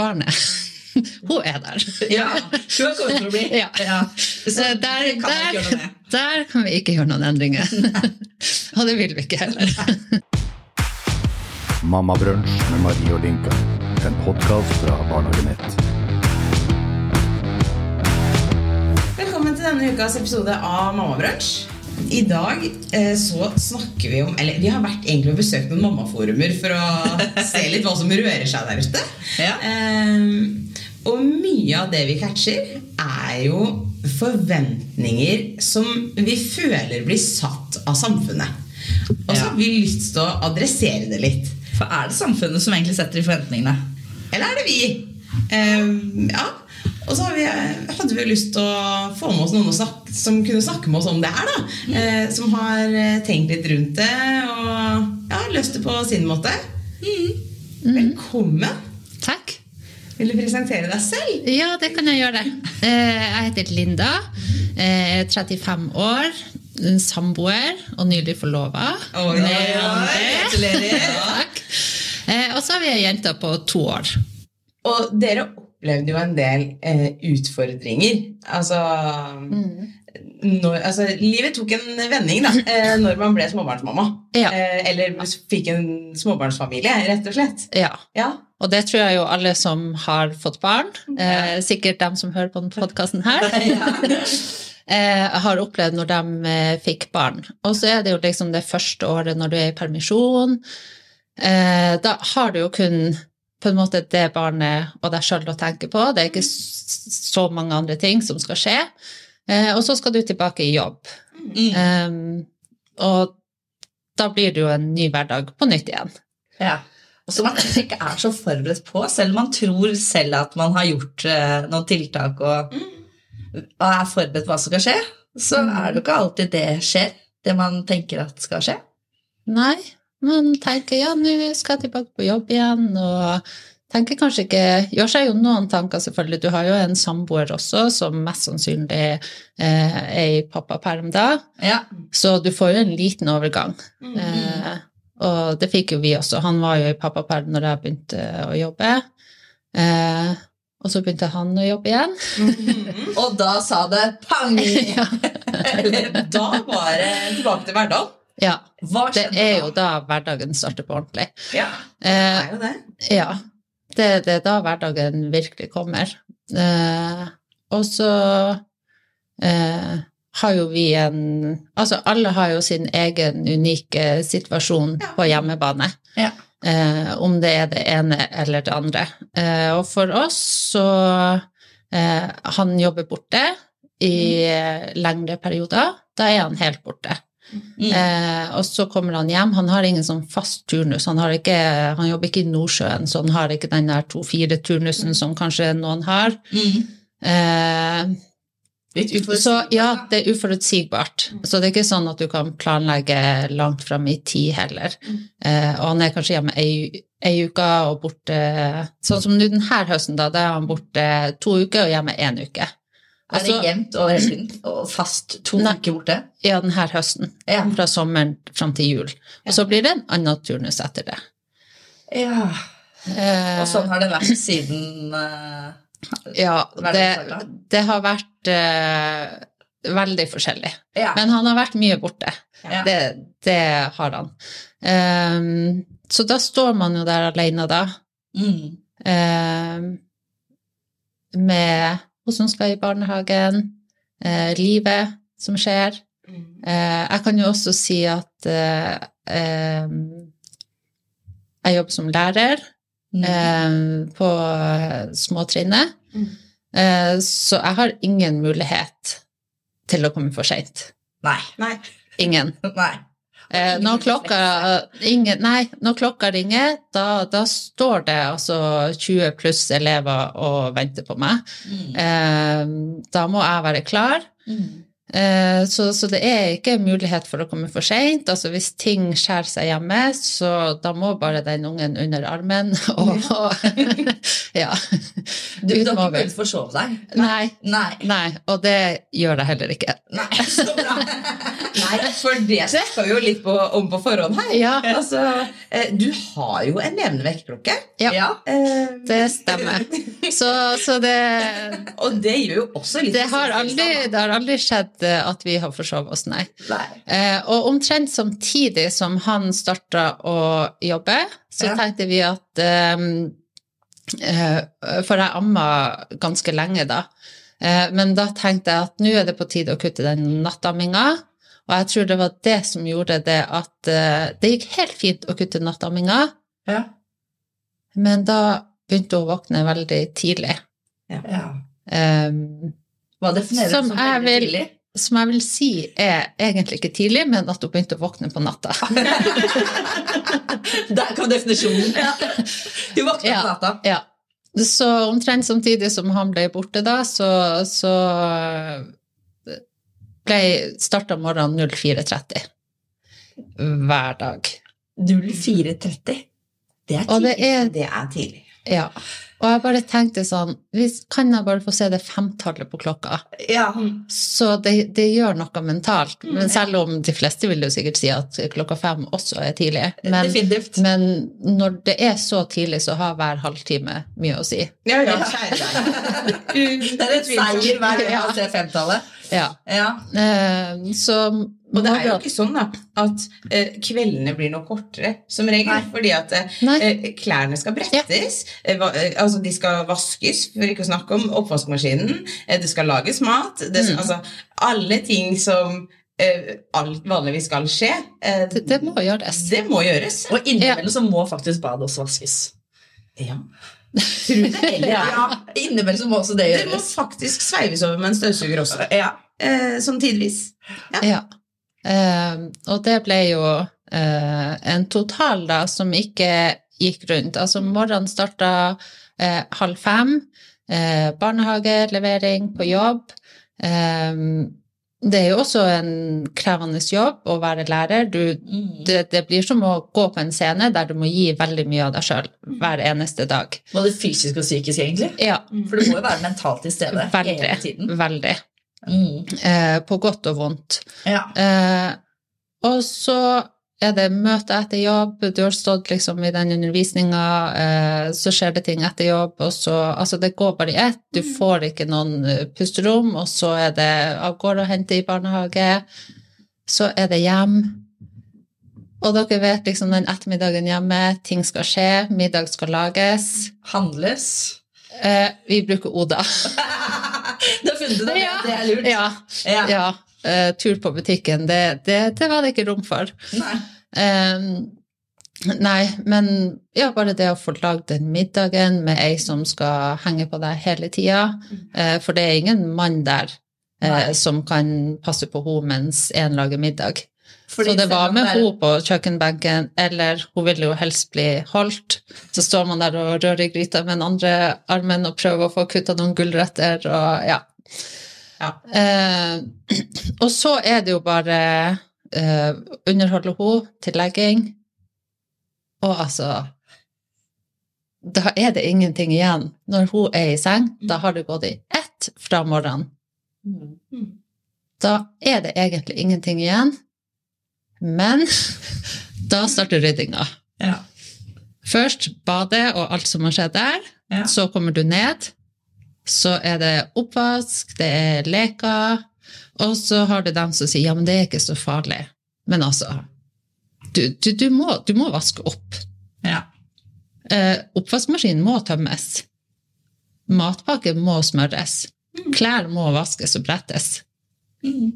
barnet, hun er der. Ja, Hun kommet for å bli. Ja. Så Så der, det kan jeg ikke gjøre noe der, kan vi ikke gjøre noen endringer. Og det vil vi ikke heller. Mammabrunsj med Marie og Linka. En podkast fra Barnehage Nett. Velkommen til denne ukas episode av Mammabrunsj. I dag eh, så snakker vi om Eller vi har vært egentlig og besøkt noen mammaforumer for å se litt hva som rører seg der ute. Ja. Eh, og mye av det vi catcher, er jo forventninger som vi føler blir satt av samfunnet. Og så har vi lyst til å adressere det litt. For er det samfunnet som egentlig setter de forventningene? Eller er det vi? Eh, ja. Og så hadde vi lyst til å få med oss noen å snakke, som kunne snakke med oss om det her. da eh, Som har eh, tenkt litt rundt det og ja, løst det på sin måte. Velkommen. Takk. Vil du presentere deg selv? Ja, det kan jeg gjøre. Eh, Jeg heter Linda. eh, Jeg er 35 år. en Samboer og nylig forlova. Oi, oi, Andre. gratulerer. Takk. Eh, Og så har vi ei jente på to år. Og dere opplevde jo en del eh, utfordringer. Altså, når, altså Livet tok en vending da eh, når man ble småbarnsmamma. Ja. Eh, eller fikk en småbarnsfamilie, rett og slett. Ja. Ja. Og det tror jeg jo alle som har fått barn, eh, sikkert dem som hører på denne podkasten her, eh, har opplevd når de eh, fikk barn. Og så er det jo liksom det første året når du er i permisjon. Eh, da har du jo kun på en måte det barnet og deg sjøl å tenke på. Det er ikke så mange andre ting som skal skje. Eh, og så skal du tilbake i jobb. Mm. Um, og da blir det jo en ny hverdag på nytt igjen. Ja. Og som man ikke er så forberedt på, selv om man tror selv at man har gjort eh, noen tiltak og, og er forberedt på hva som skal skje, så Mm. er det jo ikke alltid det skjer, det man tenker at skal skje. Nei, man tenker ja, nå skal jeg tilbake på jobb igjen, og tenker kanskje ikke Gjør seg jo noen tanker, selvfølgelig. Du har jo en samboer også som mest sannsynlig eh, er i pappaperm da, Ja. så du får jo en liten overgang. Mm. Eh, og det fikk jo vi også. Han var jo i pappaperm når jeg begynte å jobbe. Eh, og så begynte han å jobbe igjen. Og da sa det pang! Eller da var det tilbake til hverdagen. Ja. Det er jo da hverdagen starter på ordentlig. Ja, Eh, det er jo det. Ja, det, det er da hverdagen virkelig kommer. Eh, og så eh, har jo vi en Altså, alle har jo sin egen unike situasjon Ja. på hjemmebane. Ja. Eh, om det er det ene eller det andre. Eh, og for oss så eh, Han jobber borte i eh, lengre perioder. Da er han helt borte. Mm. Eh, og så kommer han hjem. Han har ingen sånn fast turnus. Han, har ikke, han jobber ikke i Nordsjøen, så han har ikke den der to-fire-turnusen som kanskje noen har. Mm. Eh, så ja, det er uforutsigbart. Så det er ikke sånn at du kan planlegge langt fram i tid heller. Eh, og han er kanskje hjemme ei, ei uke og borte Sånn som nå denne høsten, da, da er han borte to uker og hjemme én uke. Er det Altså- jevnt over hele? Og fast to uker borte? Ja, denne høsten. Ja. Fra sommeren fram til jul. Og så blir det en annen turnus etter det. ja. Eh, Og sånn har det vært siden uh, Ja, det, det har vært uh, veldig forskjellig. Ja. Men han har vært mye borte. Ja. Det, det har han. Um, så da står man jo der alene, da. Mm. Um, med hun som skal i barnehagen, eh, livet som skjer. Eh, jeg kan jo også si at eh, ehm, jeg jobber som lærer Mm. eh, på eh, småtrinnet. Mm. Eh, så jeg har ingen mulighet til å komme for seint. Nei. Nei. Ingen. Nei. Eh, når, klokka, ingen nei, når klokka ringer, da, da står det altså 20 pluss elever og venter på meg. Mm. Eh, da må jeg være klar. Mm. Eh, så, så det er ikke mulighet for å komme for seint. Altså, hvis ting skjærer seg hjemme, så da må bare den ungen under armen og, Ja. Du Du, har ikke begynt å forsove deg? Nei. Nei. Nei, og det gjør jeg heller ikke. Nei, så bra. Nei, for det skal vi jo litt på, om på forhånd her. Ja, Altså, eh, du har jo en levende vekkerklokke. Ja. ja. det stemmer. Så, så det Og det gjør jo også litt det har, aldri, det har aldri skjedd eh, at vi har forsovet oss, nei. Nei. Eh, og omtrent samtidig som han starta å jobbe, så Ja. tenkte vi at eh, eh, For jeg amma ganske lenge da. Eh, men da tenkte jeg at nå er det på tide å kutte den nattamminga. Og jeg tror det var det som gjorde det at eh, det gikk helt fint å kutte nattamminga, Ja. men da begynte å våkne veldig tidlig. Ja. Um, Hva definerer Som du som veldig vil- tidlig? som jeg vil si er egentlig ikke tidlig, men at hun begynte å våkne på natta. Der kom definisjonen. Ja. Du våkna Ja. på natta. Ja. Så omtrent samtidig som han ble borte da, så, så ble starta morgenen 04.30 hver dag. 04.30. Det er tidlig. det er Det er tidlig. Ja. Og jeg bare tenkte sånn hvis, Kan jeg bare få se det femtallet på klokka? Ja. Så det, det gjør noe mentalt. Mm, Men selv om de fleste vil jo sikkert si at klokka fem også er tidlig. Men, Definitivt. men når det er så tidlig, så har hver halvtime mye å si. Ja, ja. Det er en seier hver gang å jeg ser femtallet. Ja. Ja. Eh, så Og det er jo ikke sånn da, at eh, kveldene blir noe kortere, som regel. Nei. Fordi at eh, eh, klærne skal brettes, ja. eh, altså de skal vaskes, for ikke å snakke om oppvaskmaskinen, eh, det skal lages mat, det, Mm. altså alle ting som eh, alt vanligvis skal skje, eh, det, det må gjøres. det må gjøres. Og innimellom så må faktisk badet også vaskes. Ja. Tror du det? Eller? Ja, innimellom så må også det gjøres. Det må faktisk sveives over med en støvsuger også, Ja. eh, sånn tidvis. Ja. Eh, og det ble jo eh, en total da som ikke gikk rundt. Altså morgenen starta eh, halv fem. Eh, barnehage, levering på jobb. Eh, det er jo også en krevende jobb å være lærer. Du, Mm. det, det blir som å gå på en scene der du må gi veldig mye av deg sjøl hver eneste dag. Både fysisk og psykisk, egentlig. Ja, For du må jo være mentalt til stede hele veldig. tiden. Veldig. Mm. Eh, på godt og vondt. Ja. Eh, og så er det møte etter jobb, du har stått liksom i den undervisninga, eh, så skjer det ting etter jobb, og så Altså, det går bare i ett. Du får ikke noen eh, pusterom, og så er det av gårde og hente i barnehage. Så er det hjem. Og dere vet liksom den ettermiddagen hjemme, ting skal skje, middag skal lages. Handles. Eh, vi bruker Oda. At det, Ja. det er lurt. ja. Ja. ja. Uh, tur på butikken, det, det, det var det ikke rom for. Nei. Um, nei, men ja, bare det å få lagd den middagen med ei som skal henge på deg hele tida. Eh, for det er ingen mann der Nei. som kan passe på henne mens én lager middag. Fordi så det var med henne på kjøkkenbenken, eller hun ville jo helst bli holdt. Så står man der og rører i gryta med den andre armen og prøver å få kutta noen gulrøtter og ja. Ja. Eh, og så er det jo bare eh, underholde henne til legging. Og altså Da er det ingenting igjen. Når hun er i seng, da har det gått i ett fra morgenen. Mm. Da er det egentlig ingenting igjen. Men da starter ryddinga. Ja. Først badet og alt som har skjedd der. Ja. Så kommer du ned. Så er det oppvask, det er leker. Og så har du dem som sier ja, men det er ikke så farlig. Men altså Du, du, du, må, du må vaske opp. Ja. Eh, oppvaskmaskinen må tømmes. Matpakke må smøres. Klær må vaskes og brettes. Mm.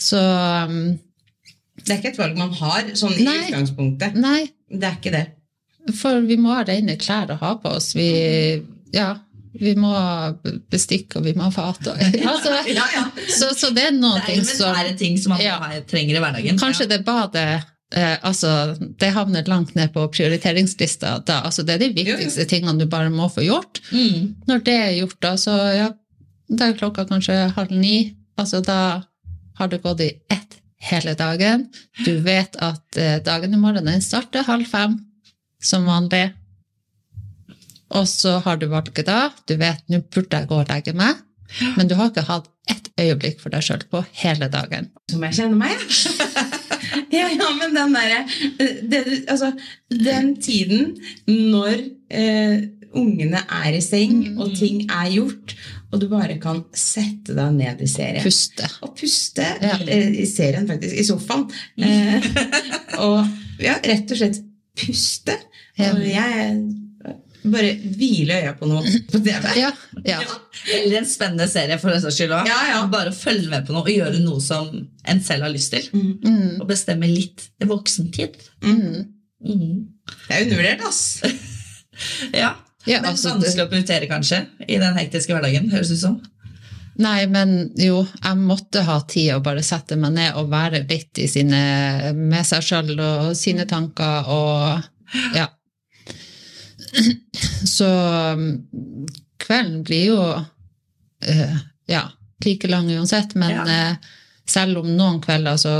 Så um, Det er ikke et valg man har, sånn i Nei. utgangspunktet. Nei, Det er ikke det. for vi må ha rene klær å ha på oss. Vi, ja, vi må ha bestikk, og vi må ha fat. Og, altså, Ja, ja. så, så det er noen Det er ting som en ting som man Ja. trenger i hverdagen. Kanskje det badet eh, altså, det havner langt ned på prioriteringslista. Da. Altså, det er de viktigste tingene du bare må få gjort. Mm. Når det er gjort, da, så ja, da er klokka kanskje halv ni. Altså, da har det gått i ett hele dagen. Du vet at eh, dagen i morgen den starter halv fem, som vanlig. Og så har du valget da. Du vet nå burde jeg gå og legge meg, men du har ikke hatt ett øyeblikk for deg sjøl på hele dagen. Som jeg kjenner meg, ja. ja, ja, men den derre Altså, den tiden når eh, ungene er i seng, og ting er gjort, og du bare kan sette deg ned i serien. Puste. Og puste Ja. eh, i serien, faktisk. I sofaen. Eh, og ja, rett og slett puste. Og jeg bare hvile øya på noe på TV. Ja, ja. Eller en spennende serie for den saks skyld ja. Bare følge med på noe og gjøre noe som en selv har lyst til. Mm, Og bestemme litt voksentid. mm. Mm. Det er undervurdert, ass. Ja. Ja, Men altså, vanskelig å prioritere, kanskje, i den hektiske hverdagen. høres det ut som. Nei, men jo, jeg måtte ha tid å bare sette meg ned og være litt i sine, med seg sjøl og sine tanker og ja. Så um, kvelden blir jo uh, ja, like lang uansett, men Ja. uh, selv om noen kvelder så,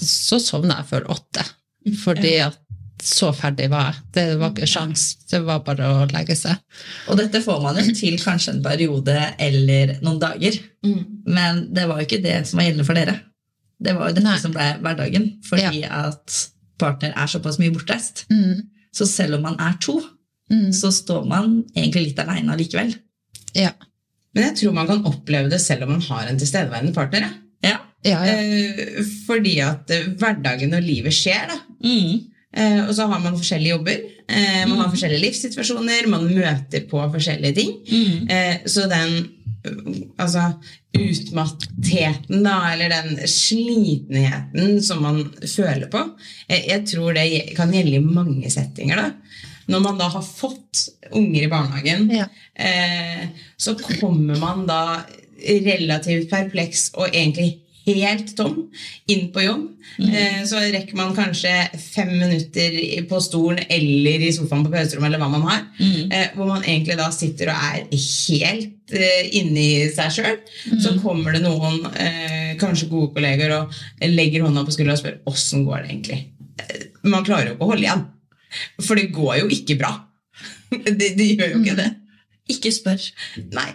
så sovner jeg før åtte. Fordi at så ferdig var jeg. Det var ikke sjans. Det var bare å legge seg. Og dette får man jo til kanskje en periode eller noen dager. Men det var jo ikke det som var gjeldende for dere. Det var jo dette Nei. som ble hverdagen, fordi at partner er såpass mye bortreist. Mm. Så selv om man er to, Mm. så står man egentlig litt aleine allikevel. Ja. Men jeg tror man kan oppleve det selv om man har en tilstedeværende partner. Ja. Ja. Ja, ja. Eh, fordi at eh, hverdagen og livet skjer, da. Mm. Eh, og så har man forskjellige jobber. Eh, man har forskjellige livssituasjoner, man møter på forskjellige ting. Mm. Eh, så den altså, utmattheten, da, eller den slitenheten som man føler på, eh, jeg tror det kan gjelde i mange settinger. da. Når man da har fått unger i barnehagen, Ja. eh, så kommer man da relativt perpleks og egentlig helt tom inn på jobb. Eh, så rekker man kanskje fem minutter på stolen eller i sofaen på pauserommet, eller hva man har, eh, hvor man egentlig da sitter og er helt eh, inni seg sjøl. Så kommer det noen, eh, kanskje gode kolleger, og legger hånda på skuldra og spør åssen går det egentlig. Eh, Man klarer jo ikke å holde igjen. For det går jo ikke bra. Det, det gjør jo ikke det. Ikke spør. Nei.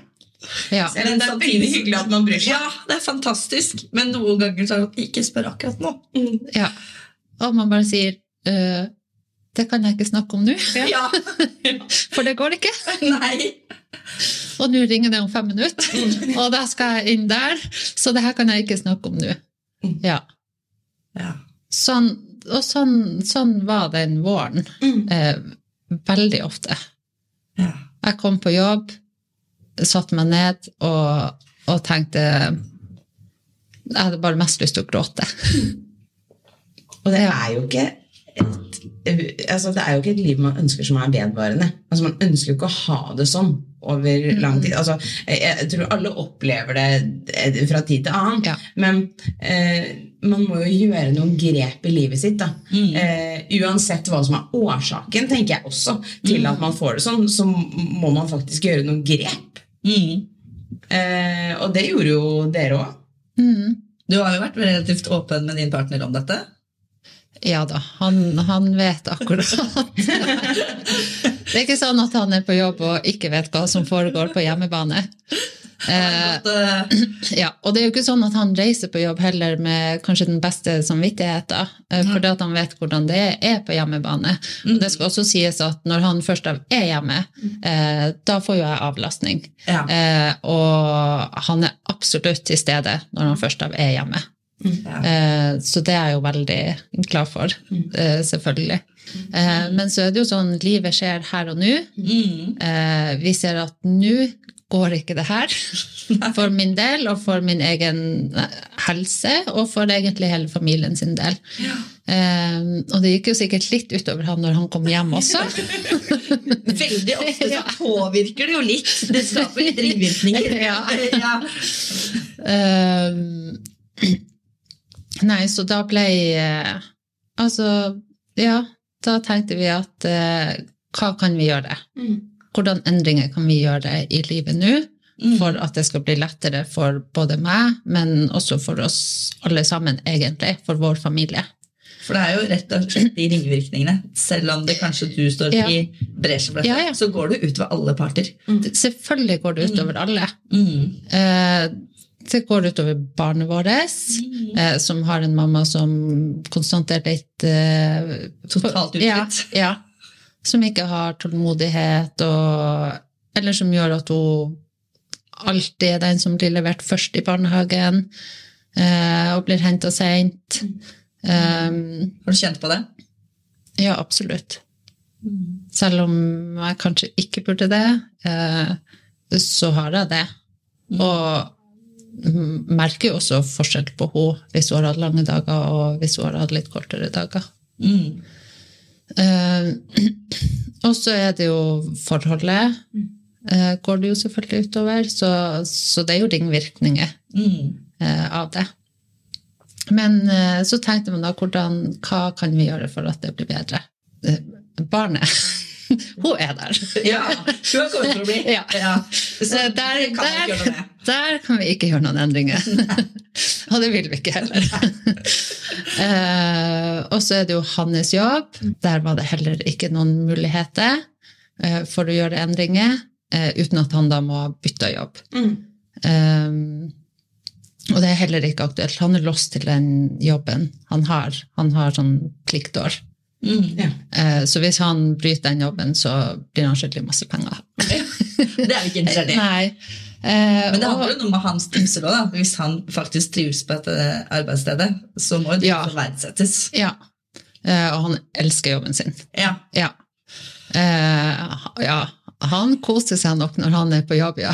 ja. Det er veldig hyggelig at man bryr seg. Ja, det er fantastisk, men noen ganger så er det ikke spør akkurat nå. Ja. Og man bare sier «Øh, det kan jeg ikke snakke om nå, Ja. for det går ikke. Nei. Og nå ringer det om fem minutter, og da skal jeg inn der, så det her kan jeg ikke snakke om nå. Ja. Ja. Sånn, og sånn, sånn var den våren. Mm. Eh, veldig ofte. Ja. Jeg kom på jobb, satte meg ned og, og tenkte Jeg hadde bare mest lyst til å gråte. Og det er jo ikke et, altså det er jo ikke et liv man ønsker som er vedvarende. Altså Man ønsker jo ikke å ha det sånn over lang tid. Altså, jeg, tror alle opplever det eh, fra tid til annen. Ja. Men eh, man må jo gjøre noen grep i livet sitt. da. Mm. Eh, uansett hva som er årsaken, tenker jeg også, til at man får det sånn, så må man faktisk gjøre noen grep. Mm. Eh, og det gjorde jo dere òg. Mm. Du har jo vært relativt åpen med din partner om dette. Ja da, han, han vet akkurat. det er ikke sånn at han er på jobb og ikke vet hva som foregår på hjemmebane. Eh, eh, ja, og det er jo ikke sånn at han reiser på jobb heller med kanskje den beste samvittigheten, for fordi at han vet hvordan det er på hjemmebane. Og det skal også sies at når han først er hjemme, eh, da får jo jeg avlastning. ja. Eh, og han er absolutt til stede når han først er hjemme. Ja. Eh, så det er jeg jo veldig glad for, eh, selvfølgelig. Eh, men så er det jo sånn, livet skjer her og nå. Mm. Eh, vi ser at nå går ikke det her for min del, og for min egen helse, og for egentlig hele familien sin del. Og det gikk jo sikkert litt utover han når han kom hjem også. Veldig ofte så påvirker det jo litt. Det skaper litt ringvirkninger. Ja. ja. Nei, så da ble eh, Altså, ja, da tenkte vi at eh, hva kan vi gjøre? Hvordan endringer kan vi gjøre i livet nå for at det skal bli lettere for både meg, men også for oss alle sammen, egentlig, for vår familie? For det er jo rett og slett de ringvirkningene. Selv om det kanskje du står Ja. i bresjen for dette, Ja, ja. så går det utover alle parter. Mm. Selvfølgelig går det utover alle. Mm. Eh, det går utover barnet vårt, eh, som har en mamma som konstant er litt eh, Totalt Ja, utslitt. ja. Som ikke har tålmodighet, og, eller som gjør at hun alltid er den som blir levert først i barnehagen, eh, og blir henta seint. Um, Har du kjent på det? ja, absolutt. Selv om jeg kanskje ikke burde det, eh, så har jeg det. Og m- merker jo også forskjell på henne hvis hun har hatt lange dager, og hvis hun har hatt litt kortere dager. Mm. Eh, og så er det jo forholdet. eh, går det jo selvfølgelig utover, så, så det er jo ringvirkninger Mm. eh, av det. Men så tenkte man da hvordan, hva kan vi gjøre for at det blir bedre? Barnet, hun er der. Ja, hun kommet for å bli. Ja. ja. Så der, kan der, der kan vi ikke gjøre noen endringer. Og det vil vi ikke heller. uh, og så er det jo hans jobb. Der var det heller ikke noen muligheter uh, for å gjøre endringer, uh, uten at han da må bytte jobb. Mm. Eh, og det er heller ikke aktuelt. Han er låst til den jobben han har. Han har sånn pliktår. Mm. Ja. Eh, så hvis han bryter den jobben, så blir han skyldig masse penger. Det er jo ikke interessert i. Eh, Men det handler jo noe med hans trivsel òg. Hvis han faktisk trives på dette arbeidsstedet, så må det Ja. verdsettes. Ja. Eh, og han elsker jobben sin. Ja. Ja. Eh, ja. Han koser seg nok når han er på jobb, ja.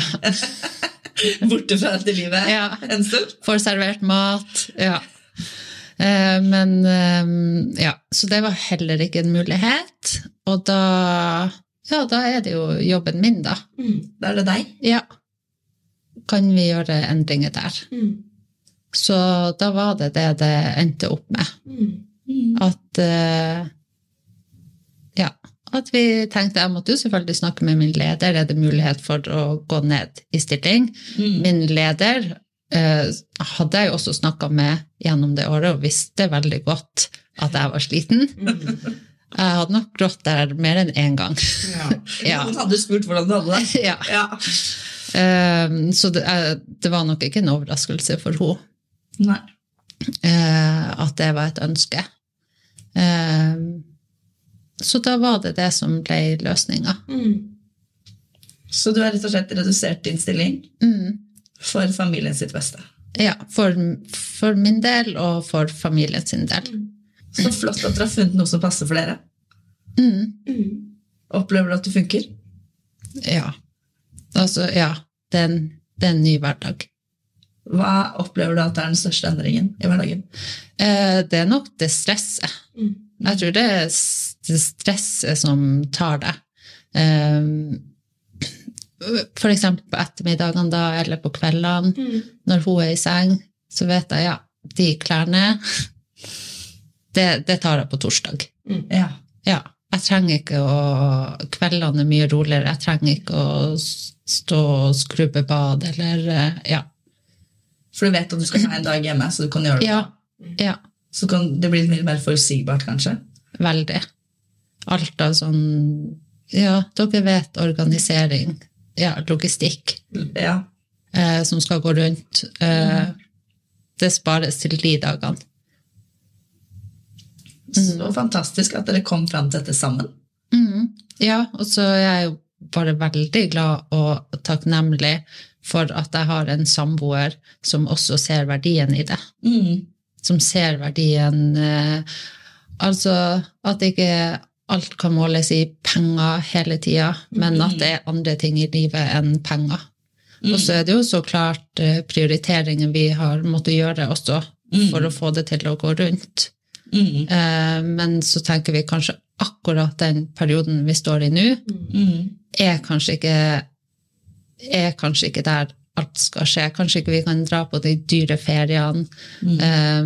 Borte fra dette livet en stund. Får servert mat. Ja. Eh, men eh, ja, så det var heller ikke en mulighet. Og da Ja, da er det jo jobben min, da. Mm. Da er det deg. Ja. Kan vi gjøre endringer der? Mm. Så da var det det det endte opp med. Mm. At eh, Ja. At vi tenkte Jeg måtte jo selvfølgelig snakke med min leder. Er det mulighet for å gå ned i stilling? Mm. Min leder hadde jeg jo også snakka med gjennom det året, og visste veldig godt at jeg var sliten. Mm. Jeg hadde nok grått der mer enn én gang. Ja. Ja. Noen hadde spurt hvordan du hadde det. ja. Ja. Eh, så det, eh, det var nok ikke en overraskelse for henne. Eh, at det var et ønske. Eh, så da var det det som ble løsninga. Mm. Så du har rett og slett redusert din stilling Mm. For familien sitt beste. Ja, for, for min del og for familien sin del. Så flott at dere har funnet noe som passer for dere. Mm. Mm. Opplever du at det funker? Ja. Altså, ja. Det er en, det er en ny hverdag. Hva opplever du at er den største endringen i hverdagen? Eh, det er nok det stresset. Mm. Jeg tror det er det stresset som tar deg. Eh, eksempel på ettermiddagene da, eller på kveldene, Mm. når hun er i seng, så vet jeg ja, de klærne det, det tar jeg på torsdag. Ja. Ja. Jeg trenger ikke å Kveldene er mye roligere. Jeg trenger ikke å stå og skrubbe bad eller eh, Ja. For du vet at du skal ha en dag hjemme, så du kan gjøre det. Ja. ja Så kan det bli litt mer forutsigbart, kanskje. veldig. Alt av sånn Ja, dere vet organisering. Ja, logistikk Ja. eh, som skal gå rundt. Eh, det spares til de dagene. Så fantastisk at dere kom fram til dette sammen. Mm. Ja, og så er jeg jo bare veldig glad og takknemlig for at jeg har en samboer som også ser verdien i det. Mm. Som ser verdien eh, Altså at ikke alt kan måles i penger hele tida, men at det er andre ting i livet enn penger. Og så er det jo så klart eh, prioriteringer vi har måttet gjøre også for å få det til å gå rundt. Mm. Eh, Men så tenker vi kanskje akkurat den perioden vi står i nå, Mm. er kanskje ikke er kanskje ikke der alt skal skje. Kanskje ikke vi kan dra på de dyre feriene. Eh,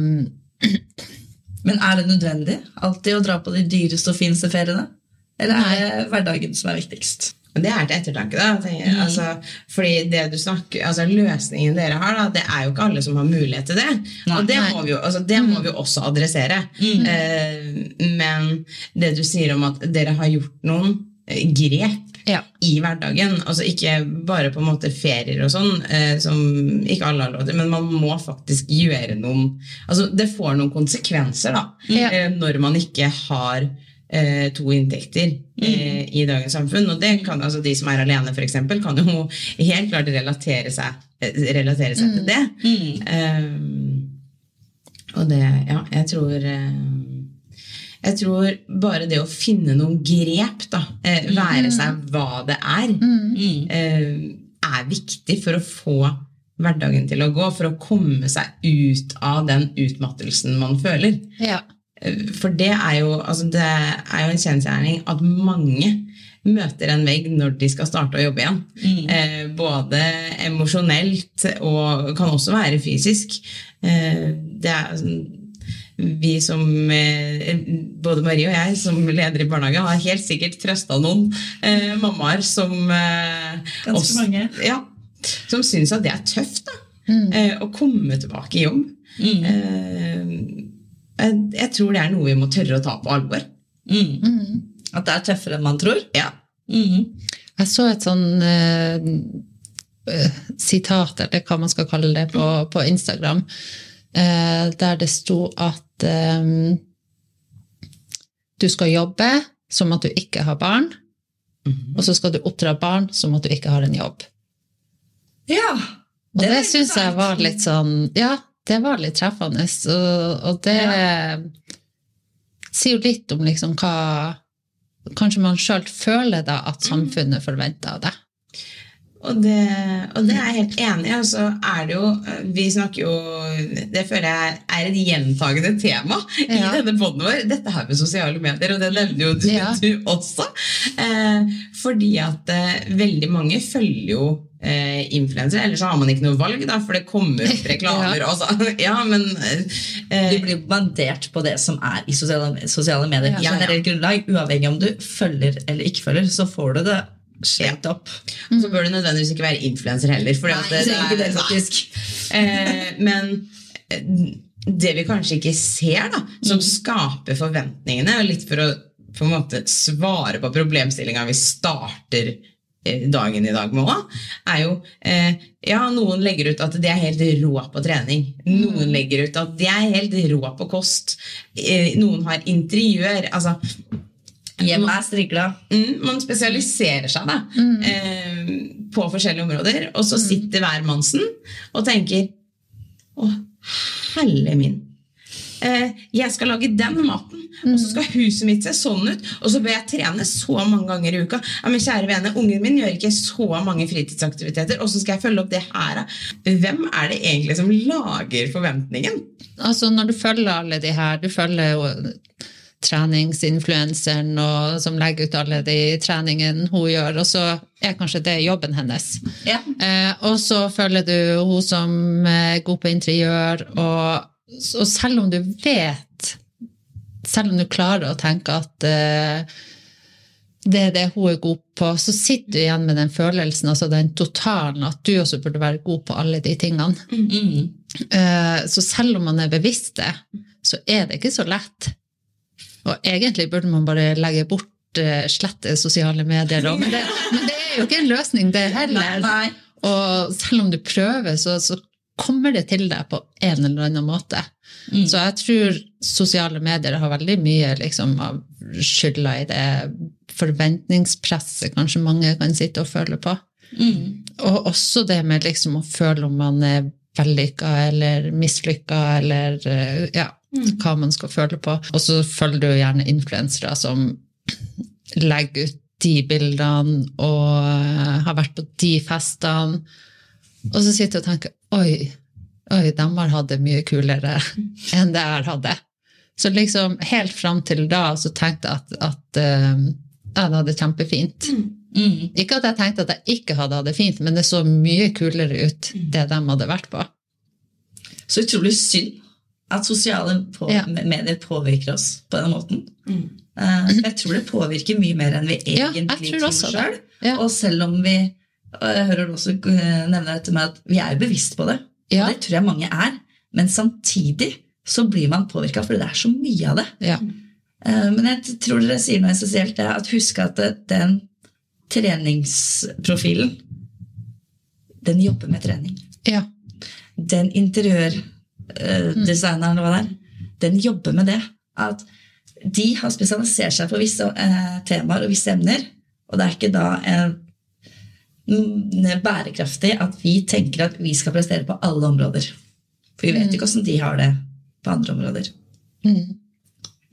Men er det nødvendig alltid å dra på de dyreste og fineste feriene? Eller er det hverdagen som er viktigst? Det er til ettertanke, da. jeg. Altså, fordi det du snakker, altså Løsningen dere har, da, det er jo ikke alle som har mulighet til det. Nei. og det må, vi jo, altså, det må vi jo også adressere. Eh, men det du sier om at dere har gjort noen grep Ja. i hverdagen. Altså ikke bare på en måte ferier og sånn, eh, som ikke alle har lov til, men man må faktisk gjøre noen Altså det får noen konsekvenser, da, Ja. eh, når man ikke har eh, to inntekter eh, i dagens samfunn. Og det kan altså de som er alene, f.eks., kan jo helt klart relatere seg, eh, relatere seg til det. Eh, og det Ja, jeg tror jeg tror bare det å finne noen grep, da, eh, være seg hva det er, eh, er viktig for å få hverdagen til å gå, for å komme seg ut av den utmattelsen man føler. Ja. Eh, For det er jo, altså det er jo en kjensgjerning at mange møter en vegg når de skal starte å jobbe igjen. Eh, både emosjonelt og kan også være fysisk. Eh, det er sånn- vi som, eh, både Marie og jeg som leder i barnehage, har helt sikkert trøsta noen eh, mammaer som eh, Ganske også- mange. Ja, som syns at det er tøft da, Mm. eh, å komme tilbake i jobb. Eh, jeg, tror det er noe vi må tørre å ta på alvor. Mm. Mm. At det er tøffere enn man tror. Ja. Mm. Jeg så et sånn eh, sitat, eller hva man skal kalle det, på, på Instagram, der det sto at eh, du skal jobbe som at du ikke har barn, og så skal du oppdra barn som at du ikke har en jobb. Ja. Og det, syns jeg var litt sånn Ja, det var litt treffende. Og, og det sier jo litt om liksom hva Kanskje man sjøl føler da at samfunnet forventer av deg. Og det, og det er jeg helt enig i. Og så er det jo Vi snakker jo Det føler jeg er et gjentagende tema i Ja. denne poden vår. Dette her med sosiale medier, og det nevner jo du, Ja. du også. Eh, fordi at eh, veldig mange følger jo eh, influensere. Ellers så har man ikke noe valg, da, for det kommer opp reklamer. Ja. ja, men eh, Du blir bandert på det som er i sosiale, sosiale medier. Ja. Generelt grunnlag, uavhengig om du følger eller ikke følger, så får du det slengt opp. Og så bør du nødvendigvis ikke være influenser heller. Fordi Nei, det, ikke det, faktisk. Eh, men eh, det vi kanskje ikke ser, da, som skaper forventningene, og litt for å på en måte svare på problemstillinga vi starter eh, dagen i dag med òg, er jo eh, Ja, noen legger ut at de er helt rå på trening. Noen legger ut at de er helt rå på kost. Eh, noen har interiør. Altså Hjemme er strigla. Mm, man spesialiserer seg da, eh, på forskjellige områder, og så sitter hver mannsen og tenker Å, helle min. Eh, jeg skal lage den maten, og så skal huset mitt se sånn ut. Og så bør jeg trene så mange ganger i uka. Ja, men kjære vene, Ungen min gjør ikke så mange fritidsaktiviteter, og så skal jeg følge opp det her. Hvem er det egentlig som lager forventningen? Altså Når du følger alle de her, du følger jo treningsinfluenseren og som legger ut alle de treningene hun gjør, og så er kanskje det jobben hennes. Ja. Eh, og så følger du hun som er god på interiør, og, og selv om du vet, selv om du klarer å tenke at eh, det er det hun er god på, så sitter du igjen med den følelsen, altså den totalen, at du også burde være god på alle de tingene. Mm. -hmm. Så selv om man er bevisst det, så er det ikke så lett. Og egentlig burde man bare legge bort eh, slette sosiale medier. da. Men det, men det er jo ikke en løsning, det heller. Nei. Og selv om du prøver, så, så kommer det til deg på en eller annen måte. Mm. Så jeg tror sosiale medier har veldig mye liksom, av skylda i det forventningspresset kanskje mange kan sitte og føle på. Mm. Og også det med liksom å føle om man er vellykka eller mislykka, eller eh, ja, hva man skal føle på. Og så følger du gjerne influensere som legger ut de bildene og eh, har vært på de festene. Og så sitter du og tenker oi, oi, de har hatt det mye kulere enn det jeg har hatt det. Så liksom helt fram til da så tenkte jeg at, at eh, jeg hadde det kjempefint. Mm. Ikke at jeg tenkte at jeg ikke hadde hatt det fint, men det så mye kulere ut, det de hadde vært på. Så utrolig synd At sosiale på Ja. medier påvirker oss på den måten. Mm. Eh, jeg tror det påvirker mye mer enn vi egentlig ja, tror sjøl. Ja. Og selv om vi og Jeg hører du også eh, nevne dette med at vi er jo bevisst på det. Ja. Og det tror jeg mange er. Men samtidig så blir man påvirka, for det er så mye av det. Ja. Eh, Men jeg tror dere sier noe essensielt. Det er at husk at den treningsprofilen, den jobber med trening. ja. Den interiørdesigneren, eller hva det er, den jobber med det. At de har spesialisert seg på visse eh, temaer og visse emner. Og det er ikke da eh, mm, bærekraftig at vi tenker at vi skal prestere på alle områder. For vi vet ikke hvordan de har det på andre områder. Mm.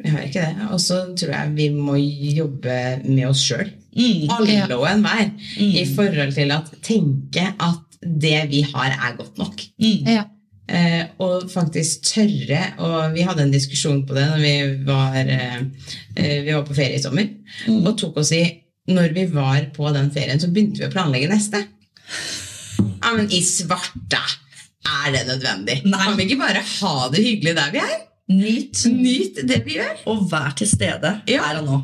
Vi har ikke det. Og så tror jeg vi må jobbe med oss sjøl. Mm. Alle Ja. og enhver. Mm. I forhold til at tenke at det vi har, er godt nok. Mm. ja. Eh, og faktisk tørre Og vi hadde en diskusjon på det når vi var, eh, eh, vi var på ferie i sommer. Mm. Og tok oss i Når vi var på den ferien, så begynte vi å planlegge neste. Ja, men i svarte! Er det nødvendig? Nei. Kan vi ikke bare ha det hyggelig der vi er? Nyt, Nyt det vi gjør. og vær til stede Ja. her og nå.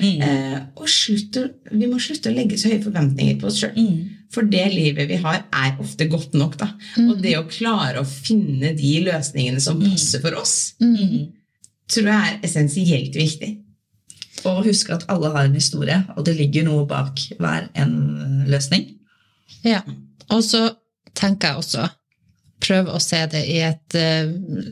Mm. Eh, og slutt å, vi må slutte å legge så høye forventninger på oss sjøl. Mm. For det livet vi har, er ofte godt nok. da. Og det å klare å finne de løsningene som passer for oss, Mm. tror jeg er essensielt viktig. Og husk at alle har en historie, og det ligger noe bak hver en løsning. Ja. Og så tenker jeg også prøv å se det i et eh,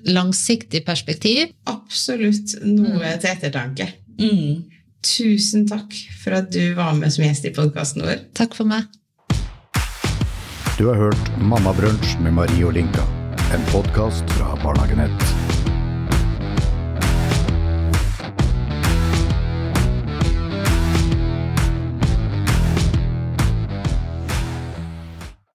langsiktig perspektiv. Absolutt noe til ettertanke. Mm. Tusen takk for at du var med som gjest i podkasten vår. Takk for meg. Du har hørt Mammabrunsj med Marie og Linka. En podkast fra Barnehagenett.